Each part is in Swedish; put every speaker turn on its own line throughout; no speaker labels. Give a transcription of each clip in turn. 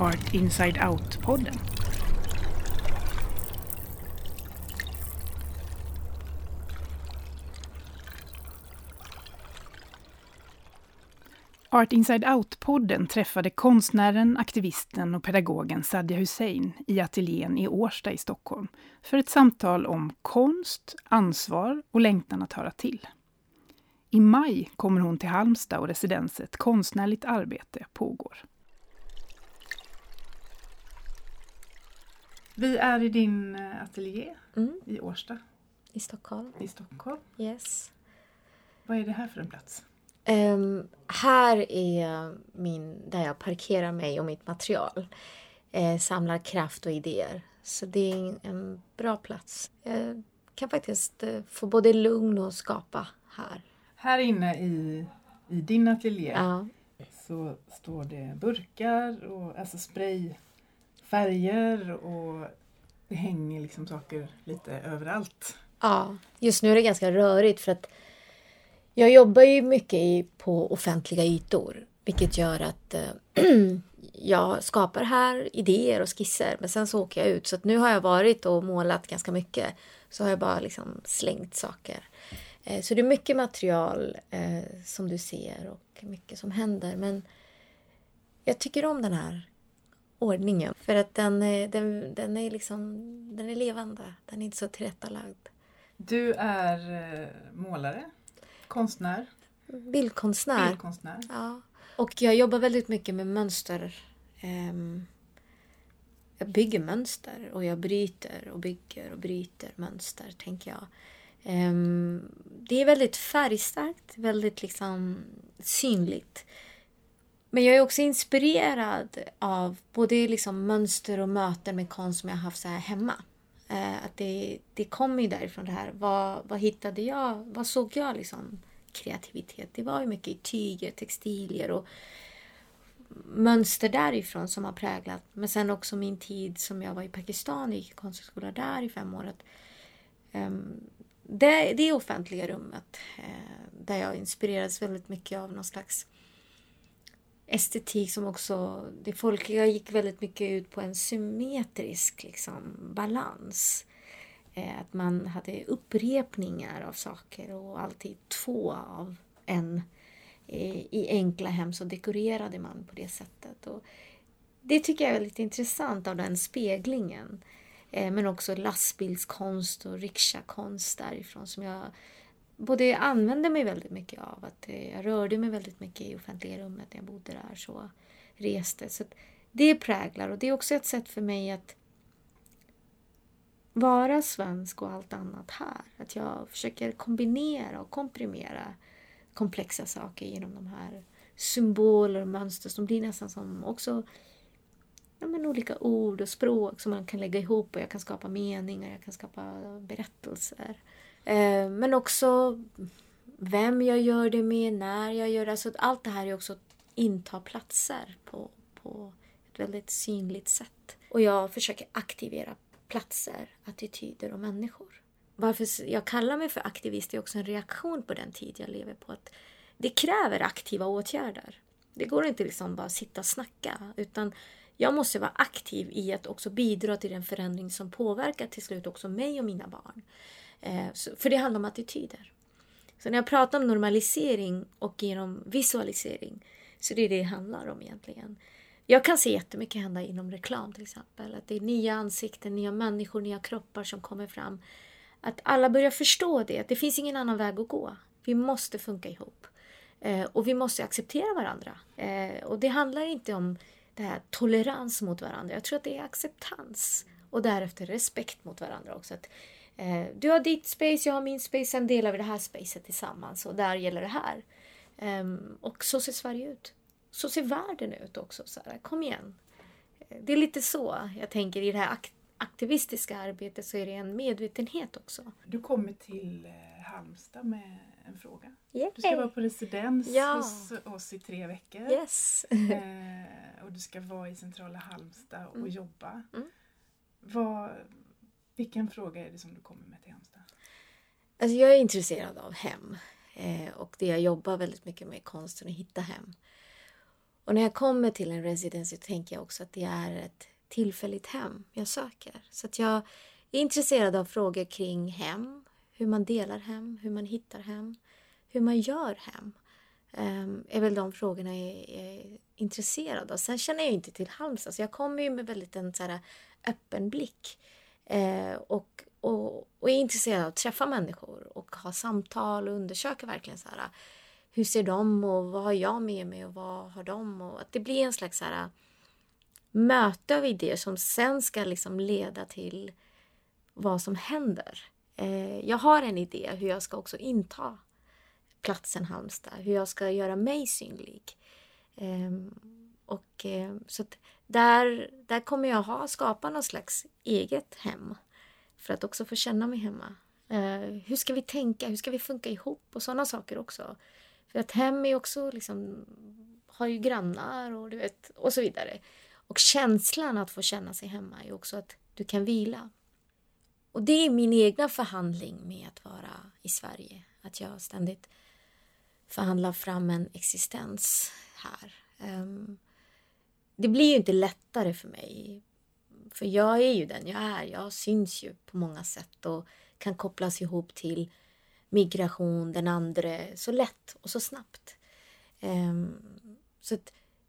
Art Inside Out-podden. Art Inside Out-podden träffade konstnären, aktivisten och pedagogen Sadia Hussein i ateljén i Årsta i Stockholm för ett samtal om konst, ansvar och längtan att höra till. I maj kommer hon till Halmstad och residenset Konstnärligt arbete pågår. Vi är i din eh, ateljé
Mm.
i Årsta
I Stockholm.
i Stockholm.
Yes.
Vad är det här för en plats?
Ehm, här är min, där jag parkerar mig och mitt material. Eh, samlar kraft och idéer. Så det är en, en bra plats. Jag kan faktiskt eh, få både lugn och skapa här.
Här inne i, i din ateljé
Ja.
så står det burkar och alltså spray, färger och det hänger liksom saker lite överallt.
ja. Just nu är det ganska rörigt för att jag jobbar ju mycket i, på offentliga ytor. Vilket gör att äh, jag skapar här idéer och skisser men sen så åker jag ut. Så att nu har jag varit och målat ganska mycket. Så har jag bara liksom slängt saker. Eh, så det är mycket material eh, som du ser och mycket som händer. Men jag tycker om den här ordningen. För att den, är- den, den är liksom den är levande. Den är inte så tillrättalagd.
Du är eh, målare, konstnär,
Bildkonstnär.
bildkonstnär.
Ja. Och jag jobbar väldigt mycket med mönster. Ehm, jag bygger mönster och jag bryter och bygger och bryter mönster, tänker jag. Ehm, det är väldigt färgstarkt, väldigt liksom synligt. Men jag är också inspirerad av både liksom mönster och möten med konst som jag haft så här hemma. Eh, att det, det kommer ju därifrån det här. Vad, vad hittade jag? Vad såg jag liksom kreativitet? Det var ju mycket i tyger, textilier och mönster därifrån som har präglat. Men sen också min tid som jag var i Pakistan, gick i konsthögskola där i fem år. Att, um, det, det offentliga rummet eh, där jag inspirerades väldigt mycket av någon slags estetik som också, det folkliga gick väldigt mycket ut på en symmetrisk liksom, balans. Eh, att man hade upprepningar av saker och alltid två av en. Eh, I enkla hem så dekorerade man på det sättet. Och det tycker jag är väldigt intressant av den speglingen. Eh, men också lastbilskonst och rikshakonst därifrån som jag både använde mig väldigt mycket av. Att eh, jag rörde mig väldigt mycket i offentliga rummet när jag bodde där. Så reste. Så att det präglar och det är också ett sätt för mig att vara svensk och allt annat här. Att jag försöker kombinera och komprimera komplexa saker genom de här symboler och mönster som blir nästan som också ja, men olika ord och språk som man kan lägga ihop och jag kan skapa meningar, jag kan skapa berättelser. Eh, men också vem jag gör det med, när jag gör det. Alltså allt det här är också att inta platser på, på ett väldigt synligt sätt. Och jag försöker aktivera platser, attityder och människor. Varför jag kallar mig för aktivist är också en reaktion på den tid jag lever på. att Det kräver aktiva åtgärder. Det går inte liksom bara sitta och snacka. Utan jag måste vara aktiv i att också bidra till den förändring som påverkar till slut också mig och mina barn. Eh, för det handlar om attityder. Så när jag pratar om normalisering och genom visualisering så det är det det handlar om egentligen. Jag kan se jättemycket hända inom reklam till exempel. Att det är nya ansikten, nya människor, nya kroppar som kommer fram. Att alla börjar förstå det, att det finns ingen annan väg att gå. Vi måste funka ihop. Eh, och vi måste acceptera varandra. Eh, och det handlar inte om det här tolerans mot varandra. Jag tror att det är acceptans. Och därefter respekt mot varandra också. Att, eh, du har ditt space, jag har min space, sen delar vi det här spacet tillsammans. Och där gäller det här. Ehm, och så ser Sverige ut. Så ser världen ut också. Så här, kom igen. Det är lite så jag tänker i det här ak- aktivistiska arbetet så är det en medvetenhet också.
Du kommer till eh, Halmstad med en fråga.
Yay.
Du ska vara på residens
Ja.
hos oss i tre veckor.
Yes.
Eh, och du ska vara i centrala Halmstad och
Mm.
jobba.
Mm.
Vad, vilken fråga är det som du kommer med till Halmstad?
Alltså jag är intresserad av hem. Eh, och det jag jobbar väldigt mycket med är konsten att hitta hem. Och när jag kommer till en residens så tänker jag också att det är ett tillfälligt hem jag söker. Så att jag är intresserad av frågor kring hem, hur man delar hem, hur man hittar hem, hur man gör hem. Um, är väl de frågorna jag är, intresserad av. Sen känner jag inte till Halmstad så jag kommer ju med väldigt en så här, öppen blick. Eh, och, och, och är intresserad av att träffa människor och ha samtal och undersöka verkligen så här, hur ser de och vad har jag med mig och vad har de? Och att det blir en slags så här, möte av idéer som sen ska liksom leda till vad som händer. Eh, jag har en idé hur jag ska också inta platsen Halmstad, hur jag ska göra mig synlig. Eh, och, eh, så där, där kommer jag ha, skapa någon slags eget hem för att också få känna mig hemma. Eh, hur ska vi tänka? Hur ska vi funka ihop? Och sådana saker också. För att hem är också liksom, har ju grannar och du vet, och så vidare. Och känslan att få känna sig hemma är också att du kan vila. Och det är min egna förhandling med att vara i Sverige. Att jag ständigt förhandlar fram en existens här. Um, det blir ju inte lättare för mig. För jag är ju den jag är. Jag syns ju på många sätt och kan kopplas ihop till migration, den andra så lätt och så snabbt. Um, så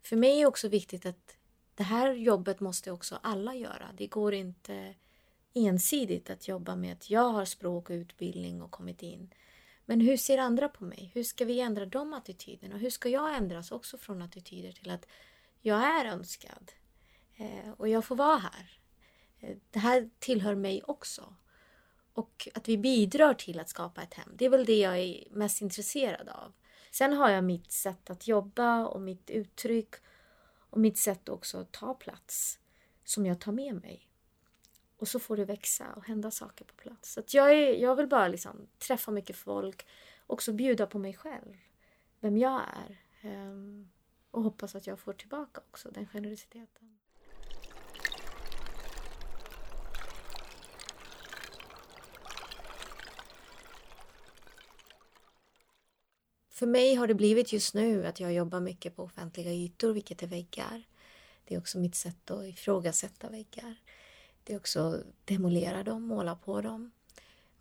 för mig är det också viktigt att det här jobbet måste också alla göra. Det går inte ensidigt att jobba med att jag har språk och utbildning och kommit in. Men hur ser andra på mig? Hur ska vi ändra de attityderna? Hur ska jag ändras också från attityder till att jag är önskad eh, och jag får vara här. Eh, det här tillhör mig också. Och att vi bidrar till att skapa ett hem, det är väl det jag är mest intresserad av. Sen har jag mitt sätt att jobba och mitt uttryck och mitt sätt också att ta plats som jag tar med mig. Och så får det växa och hända saker på plats. Så jag, är, jag vill bara liksom träffa mycket folk, också bjuda på mig själv, vem jag är. Ehm, och hoppas att jag får tillbaka också den generositeten. För mig har det blivit just nu att jag jobbar mycket på offentliga ytor, vilket är väggar. Det är också mitt sätt att ifrågasätta väggar. Det är också demolera dem, måla på dem.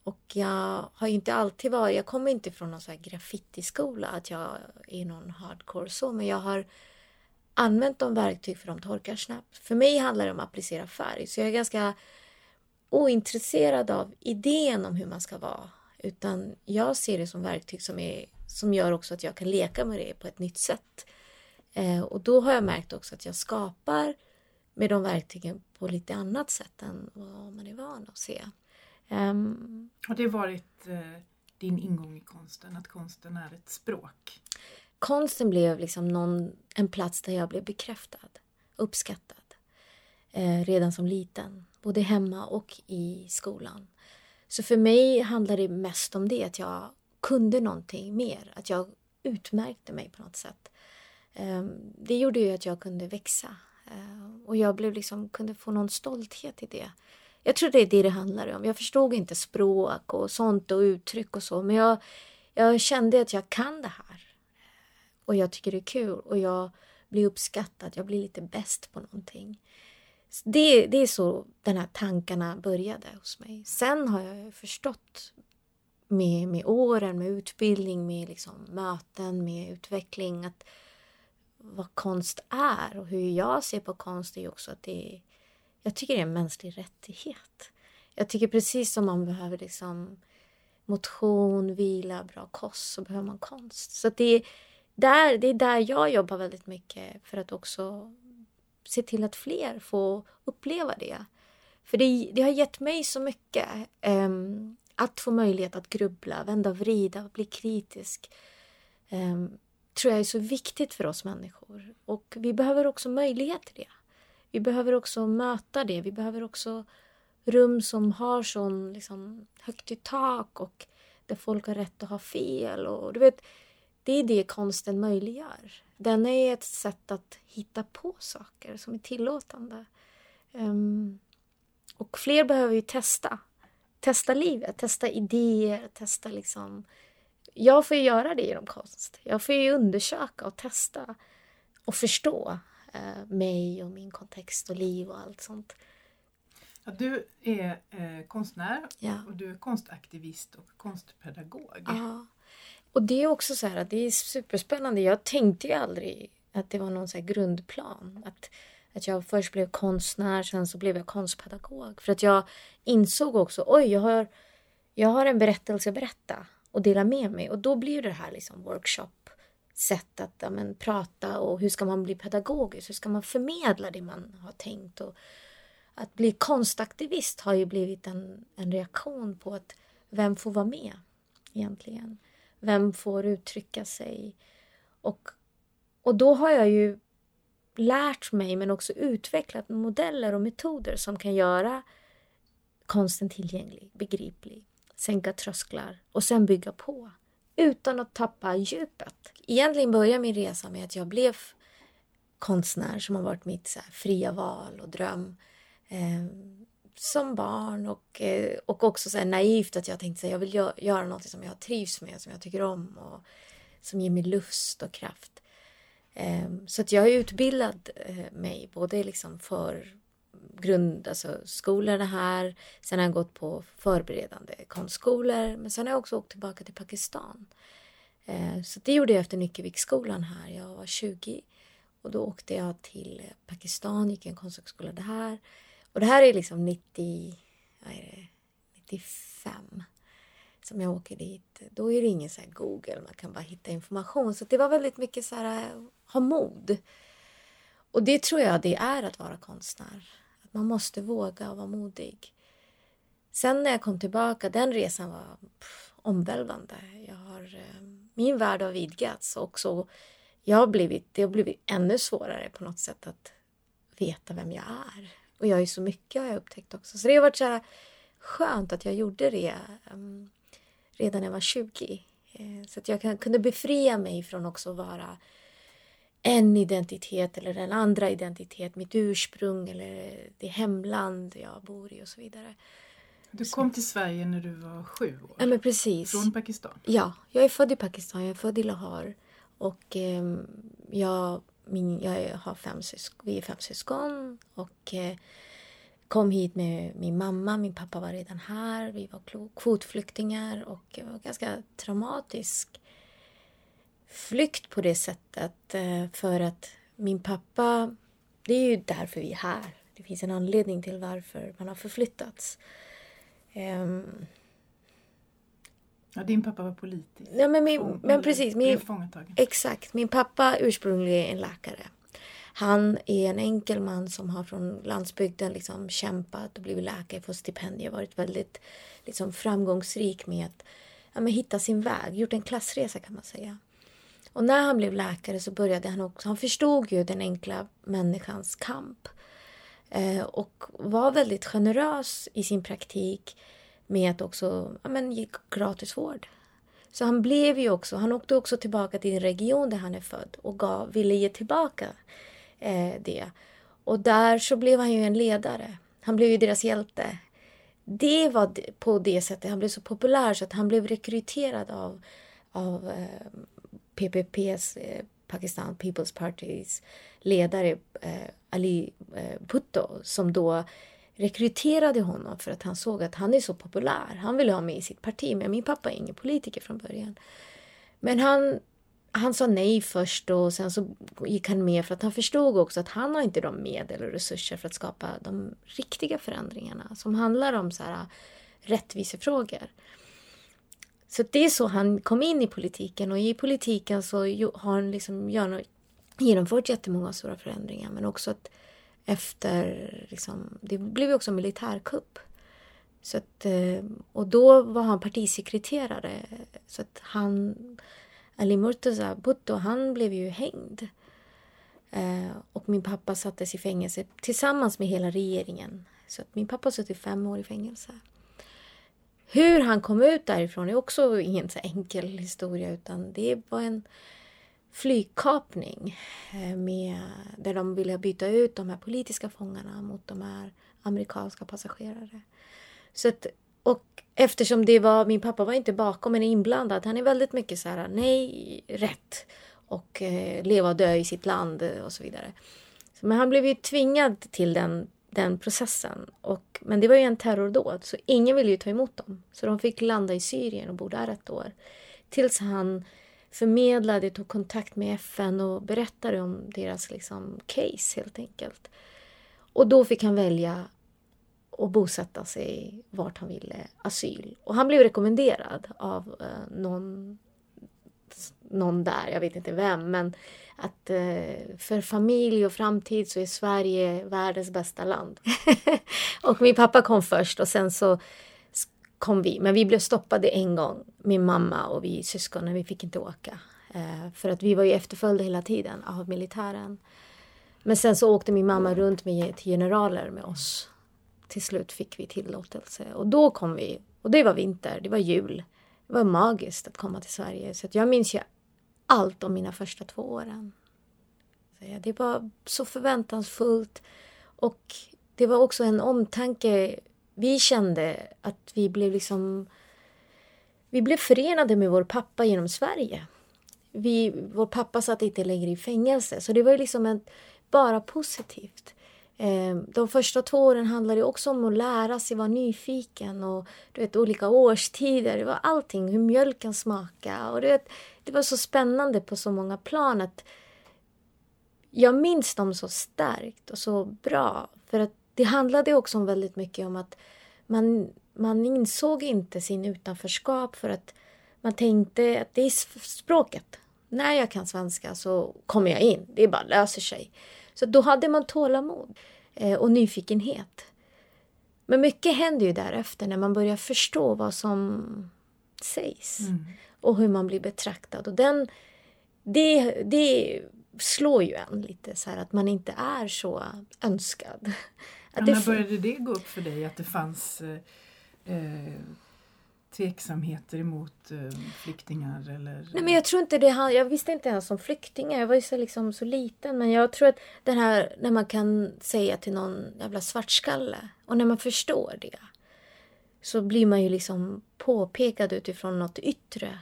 Och jag har inte alltid varit, jag kommer inte från någon sån här graffitiskola, att jag är någon hardcore så, men jag har använt de verktyg för de torkar snabbt. För mig handlar det om att applicera färg, så jag är ganska ointresserad av idén om hur man ska vara, utan jag ser det som verktyg som, är, som gör också att jag kan leka med det på ett nytt sätt. Eh, och då har jag märkt också att jag skapar med de verktygen på lite annat sätt än vad man är van att se.
Um, har det varit eh, din ingång i konsten, att konsten är ett språk?
Konsten blev liksom någon, en plats där jag blev bekräftad, uppskattad. Eh, redan som liten, både hemma och i skolan. Så för mig handlade det mest om det, att jag kunde någonting mer, att jag utmärkte mig på något sätt. Eh, det gjorde ju att jag kunde växa eh, och jag blev liksom, kunde få någon stolthet i det. Jag tror det är det det handlar om. Jag förstod inte språk och sånt och uttryck och så men jag, jag kände att jag kan det här. Och jag tycker det är kul och jag blir uppskattad, jag blir lite bäst på någonting. Det, det är så de här tankarna började hos mig. Sen har jag förstått med, med åren, med utbildning, med liksom möten, med utveckling att vad konst är och hur jag ser på konst är också att det är jag tycker det är en mänsklig rättighet. Jag tycker precis som man behöver liksom motion, vila, bra kost så behöver man konst. Så det är, där, det är där jag jobbar väldigt mycket för att också se till att fler får uppleva det. För det, det har gett mig så mycket. Um, att få möjlighet att grubbla, vända och vrida, bli kritisk. Um, tror jag är så viktigt för oss människor. Och vi behöver också möjlighet till det. Vi behöver också möta det. Vi behöver också rum som har sån liksom, högt i tak och där folk har rätt att ha fel. Och, du vet, det är det konsten möjliggör. Den är ett sätt att hitta på saker som är tillåtande. Um, och fler behöver ju testa. Testa livet, testa idéer, testa liksom... Jag får ju göra det genom konst. Jag får ju undersöka och testa och förstå eh, mig och min kontext och liv och allt sånt.
Ja, du är eh, konstnär
Ja.
och du är konstaktivist och konstpedagog.
Ja. Och det är också så här att det är superspännande. Jag tänkte ju aldrig att det var någon så här grundplan. Att, att jag först blev konstnär, sen så blev jag konstpedagog. För att jag insåg också, oj, jag har, jag har en berättelse att berätta och dela med mig. Och då blir det här liksom workshop sätt att ja, men, prata och hur ska man bli pedagogisk? Hur ska man förmedla det man har tänkt? Och att bli konstaktivist har ju blivit en, en reaktion på att vem får vara med egentligen? Vem får uttrycka sig? Och, och då har jag ju lärt mig men också utvecklat modeller och metoder som kan göra konsten tillgänglig, begriplig, sänka trösklar och sen bygga på utan att tappa djupet. Egentligen började min resa med att jag blev konstnär som har varit mitt så här, fria val och dröm eh, som barn och, eh, och också så här, naivt att jag tänkte att jag vill gö- göra något som jag trivs med, som jag tycker om och som ger mig lust och kraft. Eh, så att jag har utbildat eh, mig både liksom för grund, alltså skolorna här. Sen har jag gått på förberedande konstskolor. Men sen har jag också åkt tillbaka till Pakistan. Eh, så det gjorde jag efter Nyckeviksskolan här. Jag var 20 och då åkte jag till Pakistan, gick en konsthögskola där. Och det här är liksom 90, vad är det, 95 som jag åker dit. Då är det ingen så här Google, man kan bara hitta information. Så det var väldigt mycket så här, eh, ha mod. Och det tror jag det är att vara konstnär. Man måste våga och vara modig. Sen när jag kom tillbaka, den resan var pff, omvälvande. Jag har, eh, min värld har vidgats och också jag har blivit, det har blivit ännu svårare på något sätt att veta vem jag är. Och jag är så mycket har jag upptäckt också. Så det har varit så här skönt att jag gjorde det um, redan när jag var 20. Eh, så att jag kan, kunde befria mig från också att vara en identitet eller en andra identitet, mitt ursprung eller det hemland jag bor i och så vidare.
Du kom till Sverige när du var sju år.
Ja men precis.
Från Pakistan.
Ja, jag är född i Pakistan, jag är född i Lahore. Och eh, jag, min, jag har fem syskon, vi är fem syskon. Och eh, kom hit med min mamma, min pappa var redan här. Vi var kvotflyktingar och det var ganska traumatisk flykt på det sättet. Eh, för att min pappa, det är ju därför vi är här. Det finns en anledning till varför man har förflyttats. Ehm,
Ja, din pappa var politisk.
Ja, men, min,
Fång-
men precis. Min, exakt. Min pappa ursprungligen är en läkare. Han är en enkel man som har från landsbygden liksom kämpat och blivit läkare, fått stipendier, varit väldigt liksom, framgångsrik med att ja, hitta sin väg, gjort en klassresa kan man säga. Och när han blev läkare så började han också, han förstod ju den enkla människans kamp. Eh, och var väldigt generös i sin praktik med att också ja, men, ge gratis vård. Så han blev ju också, han åkte också tillbaka till den region där han är född och gav, ville ge tillbaka eh, det. Och där så blev han ju en ledare. Han blev ju deras hjälte. Det var på det sättet, han blev så populär så att han blev rekryterad av, av eh, PPPs, eh, Pakistan People's Parties ledare eh, Ali eh, Bhutto som då rekryterade honom för att han såg att han är så populär. Han ville ha mig i sitt parti, men min pappa är ingen politiker från början. Men han, han sa nej först och sen så gick han med för att han förstod också att han har inte de medel och resurser för att skapa de riktiga förändringarna som handlar om så här eh, rättvisefrågor. Så det är så han kom in i politiken och i politiken så har han liksom genomfört jättemånga stora förändringar men också att efter, liksom, det blev ju också militärkupp. Så att, eh, och då var han partisekreterare. Så att han, Ali Murtaza Bhutto, han blev ju hängd. Eh, och min pappa sattes i fängelse tillsammans med hela regeringen. Så att min pappa har suttit fem år i fängelse. Hur han kom ut därifrån är också ingen så enkel historia utan det var en flygkapning eh, med, där de ville byta ut de här politiska fångarna mot de här amerikanska passagerare. Så att, och eftersom det var, min pappa var inte bakom men inblandad, han är väldigt mycket så här nej, rätt. och eh, leva och dö i sitt land eh, och så vidare. Men han blev ju tvingad till den, den processen. Och, men det var ju en terrordåd så ingen ville ju ta emot dem. Så de fick landa i Syrien och bo där ett år. Tills han förmedlade, tog kontakt med FN och berättade om deras liksom, case helt enkelt. Och då fick han välja att bosätta sig vart han ville, asyl. Och han blev rekommenderad av eh, någon, någon där, jag vet inte vem, men att eh, för familj och framtid så är Sverige världens bästa land. och min pappa kom först och sen så kom vi. Men vi blev stoppade en gång, min mamma och vi syskonen. Vi fick inte åka. Eh, för att vi var ju efterföljda hela tiden av militären. Men sen så åkte min mamma runt med generaler med oss. Till slut fick vi tillåtelse och då kom vi. Och det var vinter, det var jul. Det var magiskt att komma till Sverige. Så jag minns ju allt om mina första två åren. Det var så förväntansfullt. Och det var också en omtanke. Vi kände att vi blev liksom... Vi blev förenade med vår pappa genom Sverige. Vi, vår pappa satt inte längre i fängelse, så det var liksom en, bara positivt. Ehm, de första två åren handlade också om att lära sig, vara nyfiken och du vet, olika årstider. Det var allting, hur mjölken smakade. Och du vet, det var så spännande på så många plan att jag minns dem så starkt och så bra. För att det handlade också om väldigt mycket om att man, man insåg inte sin utanförskap för att man tänkte att det är språket. När jag kan svenska så kommer jag in. Det bara löser sig. Så då hade man tålamod eh, och nyfikenhet. Men mycket händer ju därefter när man börjar förstå vad som sägs mm. och hur man blir betraktad. Och den, det, det slår ju en lite så här att man inte är så önskad.
Ja, när började det gå upp för dig att det fanns eh, eh tveksamheter emot eh, flyktingar? Eller?
Nej, men jag tror inte det. Jag visste inte ens om flyktingar. Jag var ju så, liksom, så liten. Men jag tror att det här när man kan säga till någon jävla svartskalle och när man förstår det så blir man ju liksom påpekad utifrån något yttre.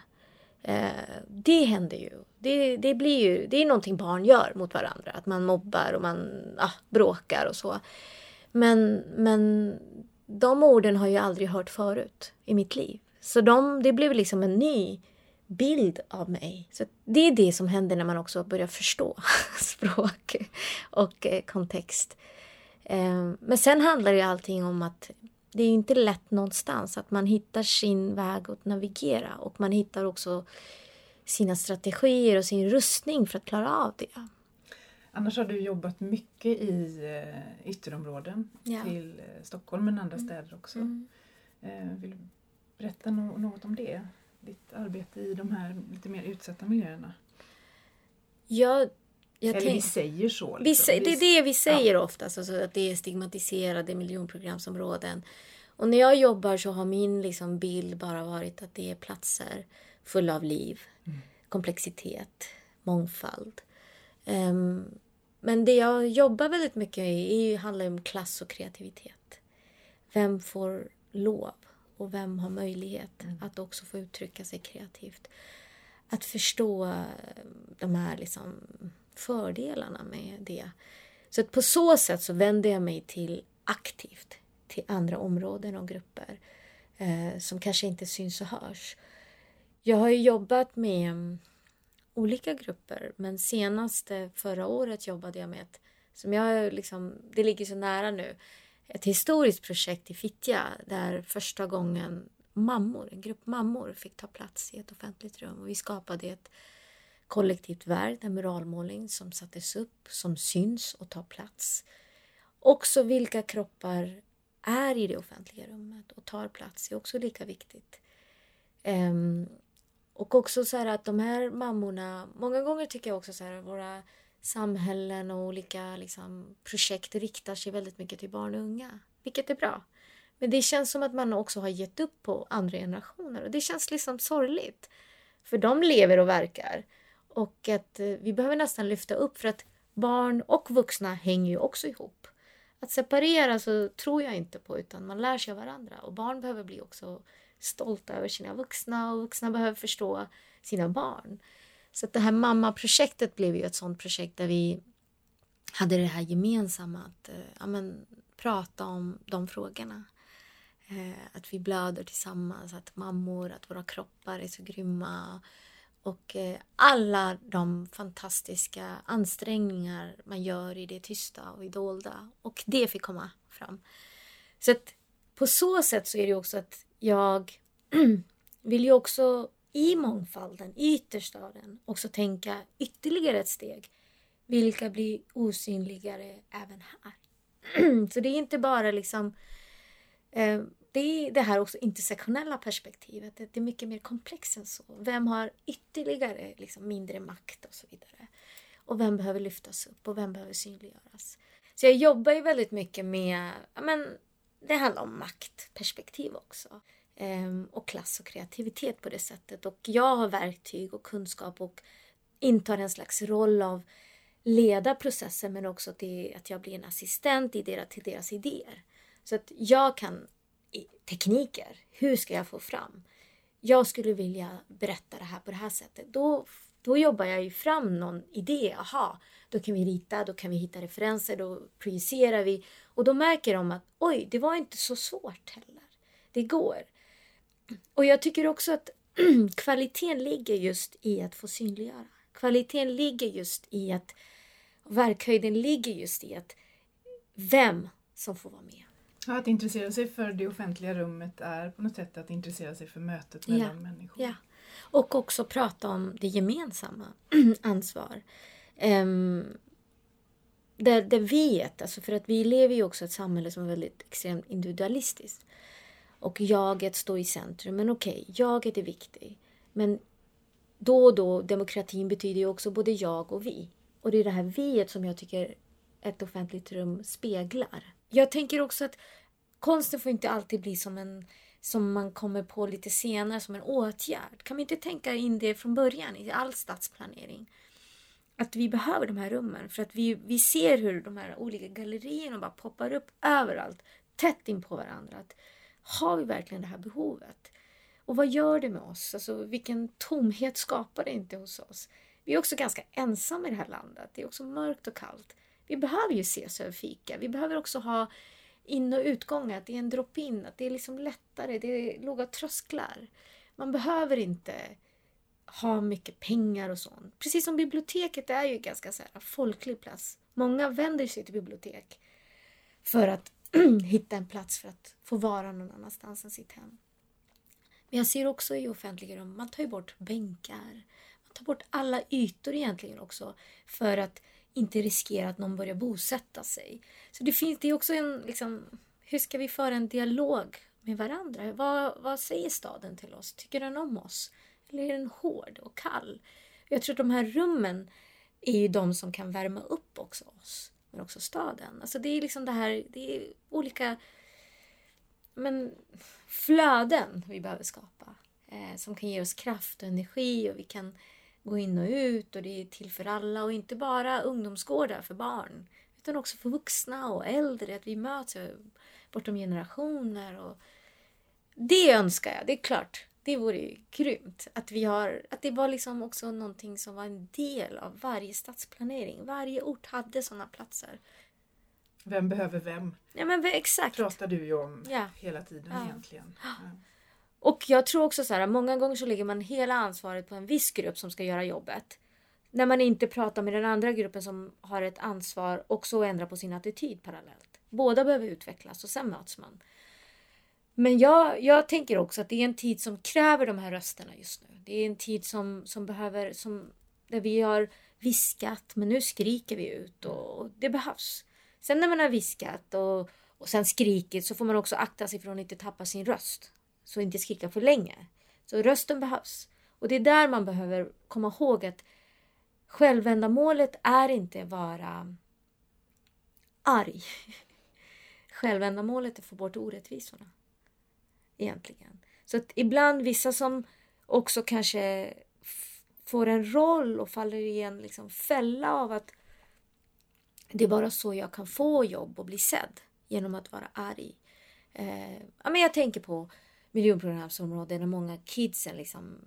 Eh, det händer ju. Det, det, blir ju. det är någonting barn gör mot varandra. Att man mobbar och man ah, bråkar och så. Men, men de orden har jag aldrig hört förut i mitt liv. Så de, det blev liksom en ny bild av mig. Så Det är det som händer när man också börjar förstå språk och eh, kontext. Ehm, men sen handlar ju allting om att det är inte lätt någonstans. Att man hittar sin väg att navigera och man hittar också sina strategier och sin rustning för att klara av det.
Annars har du jobbat mycket i eh, ytterområden ja. till eh, Stockholm men andra mm. städer också. Mm. Eh, vill du berätta no något om det? Ditt arbete i de här lite mer utsatta miljöerna?
Ja,
jag Eller vi säger så.
Liksom. Vi, det är det vi säger ja. oftast, alltså att det är stigmatiserade miljonprogramsområden. Och när jag jobbar så har min liksom bild bara varit att det är platser fulla av liv, mm. komplexitet, mångfald. Um, men det jag jobbar väldigt mycket i handlar om klass och kreativitet. Vem får lov och vem har möjlighet mm. att också få uttrycka sig kreativt? Att förstå de här liksom fördelarna med det. Så att på så sätt så vänder jag mig till aktivt till andra områden och grupper eh, som kanske inte syns och hörs. Jag har jobbat med olika grupper. Men senast förra året jobbade jag med ett, som jag liksom, det ligger så nära nu, ett historiskt projekt i Fittja där första gången mammor, en grupp mammor fick ta plats i ett offentligt rum och vi skapade ett kollektivt verk, en muralmålning som sattes upp, som syns och tar plats. Också vilka kroppar är i det offentliga rummet och tar plats är också lika viktigt. Um, och också så här att de här mammorna, många gånger tycker jag också så här våra samhällen och olika liksom, projekt riktar sig väldigt mycket till barn och unga, vilket är bra. Men det känns som att man också har gett upp på andra generationer och det känns liksom sorgligt. För de lever och verkar. Och att eh, vi behöver nästan lyfta upp för att barn och vuxna hänger ju också ihop. Att separera så tror jag inte på utan man lär sig av varandra och barn behöver bli också stolta över sina vuxna och vuxna behöver förstå sina barn. Så att det här mammaprojektet blev ju ett sånt projekt där vi hade det här gemensamma att eh, ja, men, prata om de frågorna. Eh, att vi blöder tillsammans, att mammor, att våra kroppar är så grymma. Och eh, alla de fantastiska ansträngningar man gör i det tysta och i dolda. Och det fick komma fram. Så att på så sätt så är det också att jag vill ju också i mångfalden, i den, också tänka ytterligare ett steg. Vilka blir osynligare även här? så det är inte bara liksom eh, det är det här också intersektionella perspektivet. Det är mycket mer komplext än så. Vem har ytterligare liksom, mindre makt och så vidare. Och vem behöver lyftas upp och vem behöver synliggöras. Så jag jobbar ju väldigt mycket med, men det handlar om maktperspektiv också. Ehm, och klass och kreativitet på det sättet. Och jag har verktyg och kunskap och intar en slags roll av leda processen men också till att jag blir en assistent i deras, till deras idéer. Så att jag kan tekniker. Hur ska jag få fram? Jag skulle vilja berätta det här på det här sättet. Då, då jobbar jag ju fram någon idé. Aha, då kan vi rita, då kan vi hitta referenser, då projicerar vi. Och då märker de att oj, det var inte så svårt heller. Det går. Och jag tycker också att kvaliteten ligger just i att få synliggöra. Kvaliteten ligger just i att verkhöjden ligger just i att vem som får vara med.
Ja, att intressera sig för det offentliga rummet är på något sätt att intressera sig för mötet mellan
ja.
människor.
Ja. Och också prata om det gemensamma ansvar. Um, där, där vet, alltså för att vi lever ju också i ett samhälle som är väldigt extremt individualistiskt. Och jaget står i centrum. Men okej, okay, jaget är viktigt. Men då och då, demokratin betyder ju också både jag och vi. Och det är det här viet som jag tycker ett offentligt rum speglar. Jag tänker också att konsten får inte alltid bli som en som man kommer på lite senare som en åtgärd. Kan vi inte tänka in det från början i all stadsplanering? Att vi behöver de här rummen för att vi, vi ser hur de här olika gallerierna bara poppar upp överallt, tätt in på varandra. Att, har vi verkligen det här behovet? Och vad gör det med oss? Alltså, vilken tomhet skapar det inte hos oss? Vi är också ganska ensamma i det här landet. Det är också mörkt och kallt. Vi behöver ju ses över fika. Vi behöver också ha in och utgångar, att det är en drop-in, att det är liksom lättare, det är låga trösklar. Man behöver inte ha mycket pengar och sånt. Precis som biblioteket är ju en ganska så här folklig plats. Många vänder sig till bibliotek för att hitta en plats för att få vara någon annanstans än sitt hem. Men jag ser också i offentliga rum, man tar ju bort bänkar. Man tar bort alla ytor egentligen också för att inte riskera att någon börjar bosätta sig. Så det finns det är också en, liksom, hur ska vi föra en dialog med varandra? Vad, vad säger staden till oss? Tycker den om oss? Eller är den hård och kall? Jag tror att de här rummen är ju de som kan värma upp också oss, men också staden. Alltså det är liksom det här, det är olika men, flöden vi behöver skapa. Eh, som kan ge oss kraft och energi och vi kan gå in och ut och det är till för alla och inte bara ungdomsgårdar för barn utan också för vuxna och äldre, att vi möts bortom generationer. Och det önskar jag, det är klart. Det vore ju grymt. Att, vi har, att det var liksom också någonting som var en del av varje stadsplanering. Varje ort hade sådana platser.
Vem behöver vem?
Ja men exakt.
pratar du ju om ja. hela tiden ja. egentligen. Ja.
Och jag tror också så här, många gånger så lägger man hela ansvaret på en viss grupp som ska göra jobbet. När man inte pratar med den andra gruppen som har ett ansvar också att ändra på sin attityd parallellt. Båda behöver utvecklas och sen möts man. Men jag, jag tänker också att det är en tid som kräver de här rösterna just nu. Det är en tid som, som behöver, som, där vi har viskat men nu skriker vi ut och det behövs. Sen när man har viskat och, och sen skrikit så får man också akta sig för att inte tappa sin röst. Så inte skrika för länge. Så rösten behövs. Och det är där man behöver komma ihåg att självändamålet är inte vara arg. Självändamålet är att få bort orättvisorna. Egentligen. Så att ibland vissa som också kanske får en roll och faller i en liksom fälla av att det är bara så jag kan få jobb och bli sedd genom att vara arg. Eh, ja, men jag tänker på miljonprogramsområden där många kidsen liksom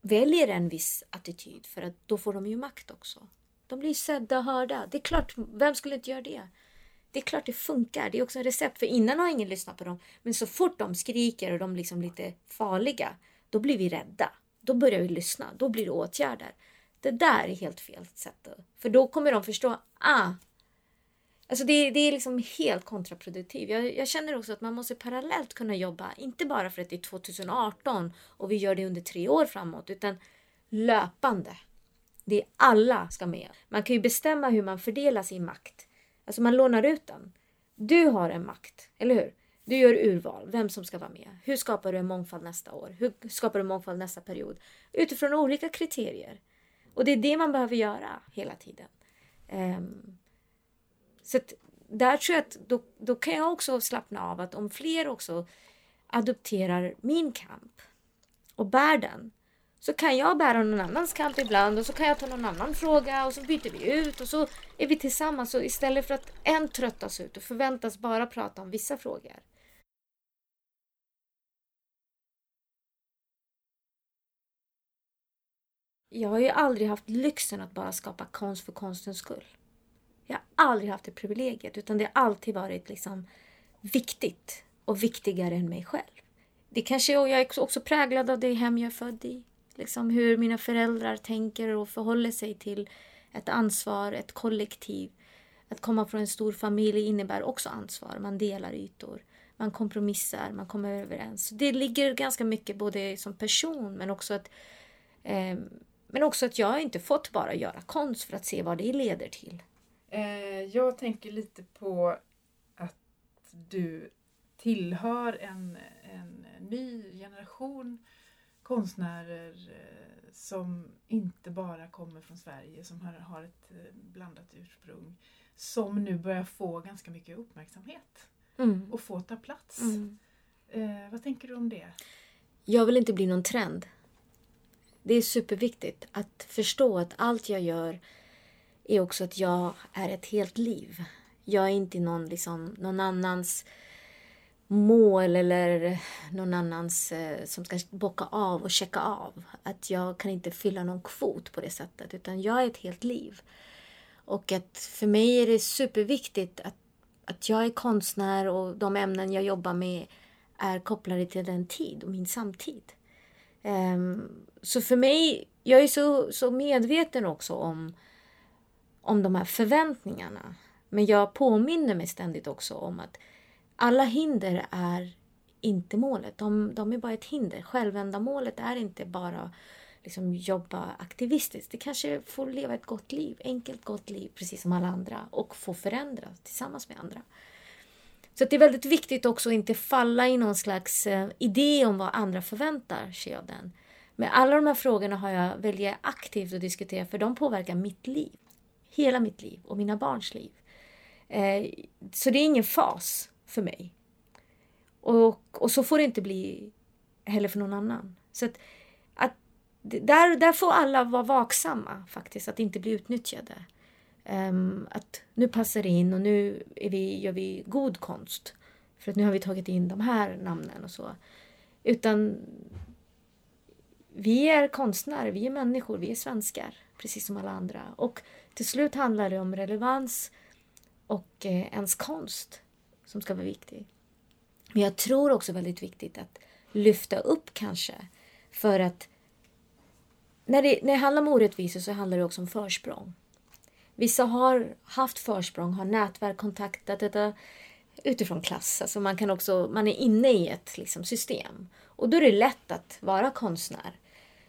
väljer en viss attityd för att då får de ju makt också. De blir sedda och hörda. Det är klart, vem skulle inte göra det? Det är klart det funkar. Det är också en recept. För innan har ingen lyssnat på dem. Men så fort de skriker och de liksom lite farliga, då blir vi rädda. Då börjar vi lyssna. Då blir det åtgärder. Det där är helt fel sätt. För då kommer de förstå, ah, Alltså det, det är liksom helt kontraproduktivt. Jag, jag, känner också att man måste parallellt kunna jobba, inte bara för att det är 2018 och vi gör det under tre år framåt, utan löpande. Det är alla ska med. Man kan ju bestämma hur man fördelar sin makt. Alltså man lånar ut den. Du har en makt, eller hur? Du gör urval, vem som ska vara med. Hur skapar du en mångfald nästa år? Hur skapar du mångfald nästa period? Utifrån olika kriterier. Och det är det man behöver göra hela tiden. Um, så att där tror jag att då, då kan jag också slappna av att om fler också adopterar min kamp och bär den så kan jag bära någon annans kamp ibland och så kan jag ta någon annan fråga och så byter vi ut och så är vi tillsammans. Och istället för att en tröttas ut och förväntas bara prata om vissa frågor. Jag har ju aldrig haft lyxen att bara skapa konst för konstens skull. Jag har aldrig haft det privilegiet utan det har alltid varit liksom viktigt och viktigare än mig själv. Det kanske, och jag är också präglad av det hem jag är född i. Liksom hur mina föräldrar tänker och förhåller sig till ett ansvar, ett kollektiv. Att komma från en stor familj innebär också ansvar. Man delar ytor, man kompromissar, man kommer överens. Det ligger ganska mycket både som person men också att eh, men också att jag inte fått bara göra konst för att se vad det leder till.
Eh, jag tänker lite på att du tillhör en, en ny generation konstnärer eh, som inte bara kommer från Sverige, som har, har ett eh, blandat ursprung, som nu börjar få ganska mycket uppmärksamhet mm. och få ta plats. Mm. Eh, vad tänker du om det?
Jag vill inte bli någon trend. Det är superviktigt att förstå att allt jag gör är också att jag är ett helt liv. Jag är inte någon, liksom, någon annans mål eller någon annans eh, som ska bocka av och checka av. Att jag kan inte fylla någon kvot på det sättet utan jag är ett helt liv. Och att för mig är det superviktigt att, att jag är konstnär och de ämnen jag jobbar med är kopplade till den tid och min samtid. Um, så för mig, jag är så, så medveten också om om de här förväntningarna. Men jag påminner mig ständigt också om att alla hinder är inte målet. De, de är bara ett hinder. Självändamålet är inte bara liksom jobba aktivistiskt. Det kanske får leva ett gott liv, enkelt gott liv, precis som alla andra och få förändras tillsammans med andra. Så det är väldigt viktigt också att inte falla i någon slags eh, idé om vad andra förväntar sig av den. Men alla de här frågorna har jag väldigt aktivt att diskutera för de påverkar mitt liv hela mitt liv och mina barns liv. Eh, så det är ingen fas för mig. Och, och så får det inte bli heller för någon annan. Så att, att där, där får alla vara vaksamma faktiskt, att inte bli utnyttjade. Um, att nu passar det in och nu är vi, gör vi god konst. För att nu har vi tagit in de här namnen och så. Utan vi är konstnärer, vi är människor, vi är svenskar. Precis som alla andra. Och till slut handlar det om relevans och eh, ens konst som ska vara viktig. Men jag tror också väldigt viktigt att lyfta upp kanske för att när det, när det handlar om orättvisor så handlar det också om försprång. Vissa har haft försprång, har nätverk, kontaktat detta utifrån klass. Alltså man, kan också, man är inne i ett liksom, system. Och då är det lätt att vara konstnär.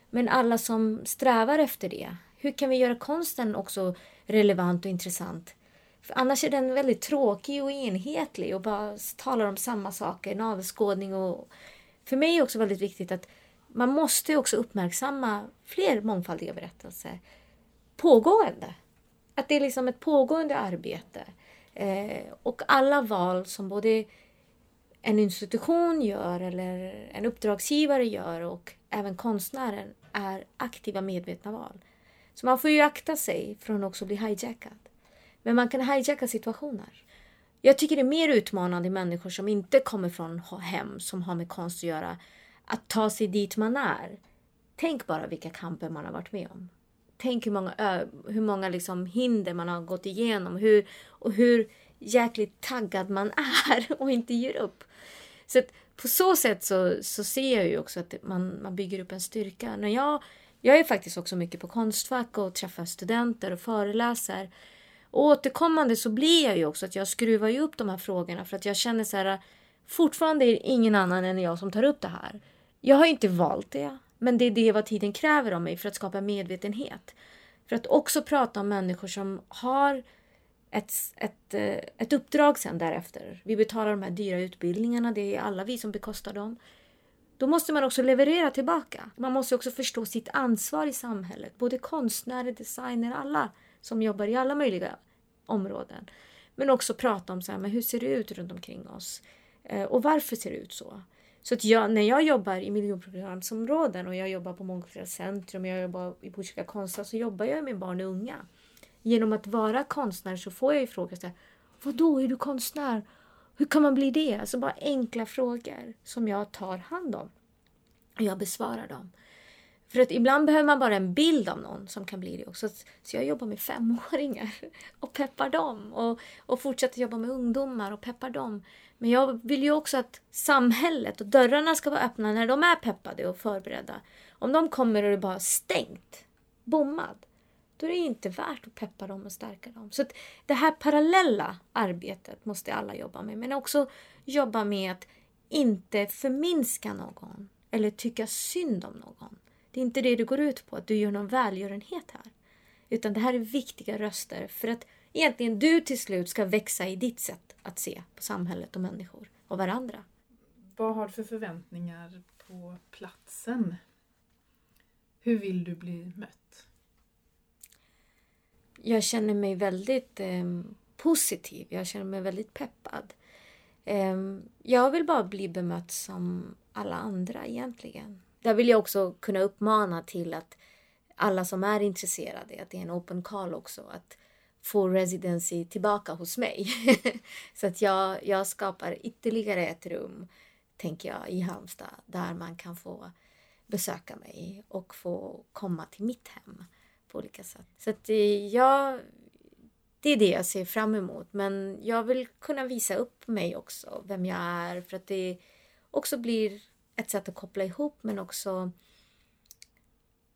Men alla som strävar efter det hur kan vi göra konsten också relevant och intressant? För annars är den väldigt tråkig och enhetlig och bara talar om samma saker, navelskådning och... För mig är det också väldigt viktigt att man måste också uppmärksamma fler mångfaldiga berättelser pågående. Att det är liksom ett pågående arbete. Eh, och alla val som både en institution gör eller en uppdragsgivare gör och även konstnären är aktiva medvetna val. Så man får ju akta sig från också att bli hijackad. Men man kan hijacka situationer. Jag tycker det är mer utmanande i människor som inte kommer från hem som har med konst att göra. Att ta sig dit man är. Tänk bara vilka kamper man har varit med om. Tänk hur många, hur många liksom hinder man har gått igenom hur, och hur jäkligt taggad man är och inte ger upp. Så att på så sätt så, så ser jag ju också att man, man bygger upp en styrka. När jag, jag är faktiskt också mycket på Konstfack och träffar studenter och föreläser. Och återkommande så blir jag ju också att jag skruvar ju upp de här frågorna för att jag känner så här fortfarande är det ingen annan än jag som tar upp det här. Jag har inte valt det, men det är det vad tiden kräver av mig för att skapa medvetenhet. För att också prata om människor som har ett, ett, eh, ett uppdrag sen därefter. Vi betalar de här dyra utbildningarna, det är alla vi som bekostar dem. Då måste man också leverera tillbaka. Man måste också förstå sitt ansvar i samhället. Både konstnärer, designer, alla som jobbar i alla möjliga områden. Men också prata om så här, men hur ser det ut runt omkring oss? Eh, och varför ser det ut så? Så att jag, när jag jobbar i miljonprogramsområden och jag jobbar på Mångkulturellt centrum, och jag jobbar i Botkyrka konstnär så jobbar jag med barn och unga. Genom att vara konstnär så får jag ju frågan så här, Vadå, är du konstnär? Hur kan man bli det? Alltså bara enkla frågor som jag tar hand om. Och jag besvarar dem. För att ibland behöver man bara en bild av någon som kan bli det också. Så jag jobbar med femåringar och peppar dem. Och, och fortsätter jobba med ungdomar och peppar dem. Men jag vill ju också att samhället och dörrarna ska vara öppna när de är peppade och förberedda. Om de kommer och det är bara stängt, bommad, då är det inte värt att peppa dem och stärka dem. Så det här parallella arbetet måste alla jobba med. Men också jobba med att inte förminska någon eller tycka synd om någon. Det är inte det det går ut på, att du gör någon välgörenhet här. Utan det här är viktiga röster för att egentligen du till slut ska växa i ditt sätt att se på samhället och människor och varandra.
Vad har du för förväntningar på platsen? Hur vill du bli mött?
Jag känner mig väldigt eh, positiv. Jag känner mig väldigt peppad. Eh, jag vill bara bli bemött som alla andra egentligen. Där vill jag också kunna uppmana till att alla som är intresserade, att det är en open call också, att få residency tillbaka hos mig. så att jag, jag skapar ytterligare ett rum, tänker jag, i Halmstad där man kan få besöka mig och få komma till mitt hem på olika sätt. Så att eh, jag, det är det jag ser fram emot. Men jag vill kunna visa upp mig också, vem jag är, för att det också blir ett sätt att koppla ihop men också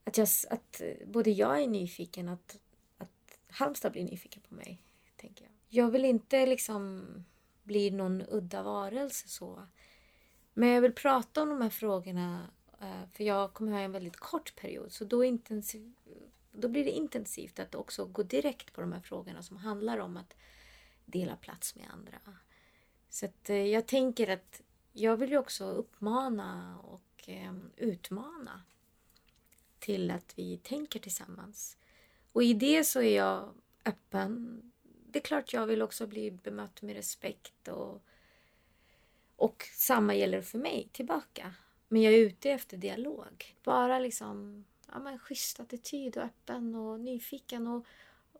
att, jag, att eh, både jag är nyfiken, att, att Halmstad blir nyfiken på mig. tänker Jag Jag vill inte liksom bli någon udda varelse så. Men jag vill prata om de här frågorna eh, för jag kommer ha en väldigt kort period så då, intensiv, då blir det intensivt att också gå direkt på de här frågorna som handlar om att dela plats med andra. Så att eh, jag tänker att jag vill ju också uppmana och ehm, utmana till att vi tänker tillsammans. Och i det så är jag öppen. Det är klart jag vill också bli bemött med respekt och, och samma gäller för mig tillbaka. Men jag är ute efter dialog. Bara liksom ja, men schysst attityd och öppen och nyfiken och,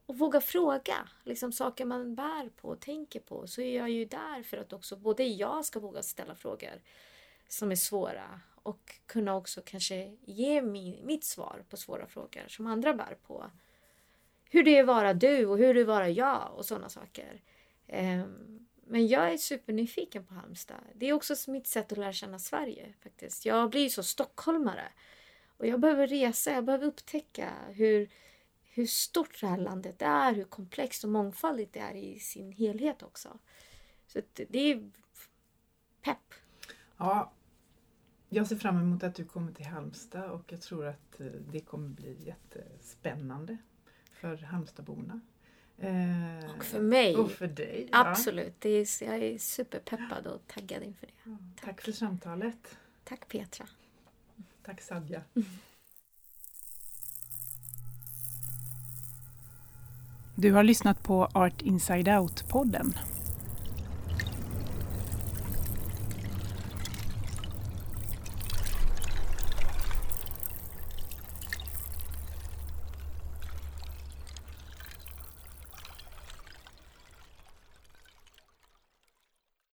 och våga fråga liksom saker man bär på och tänker på så är jag ju där för att också både jag ska våga ställa frågor som är svåra och kunna också kanske ge min, mitt svar på svåra frågor som andra bär på. Hur det är att vara du och hur det är att vara jag och sådana saker. Um, men jag är supernyfiken på Halmstad. Det är också mitt sätt att lära känna Sverige faktiskt. Jag blir ju så stockholmare. Och jag behöver resa, jag behöver upptäcka hur, hur stort det här landet är, hur komplext och mångfaldigt det är i sin helhet också. Så det är pepp.
Ja, jag ser fram emot att du kommer till Halmstad och jag tror att eh, det kommer bli jättespännande för Halmstadborna.
Eh, och för mig.
Och för dig.
Absolut. Är, jag är superpeppad och taggad inför det.
Ja, tack. tack för samtalet.
Tack Petra.
Tack Sadja. Du har lyssnat på Art Inside Out-podden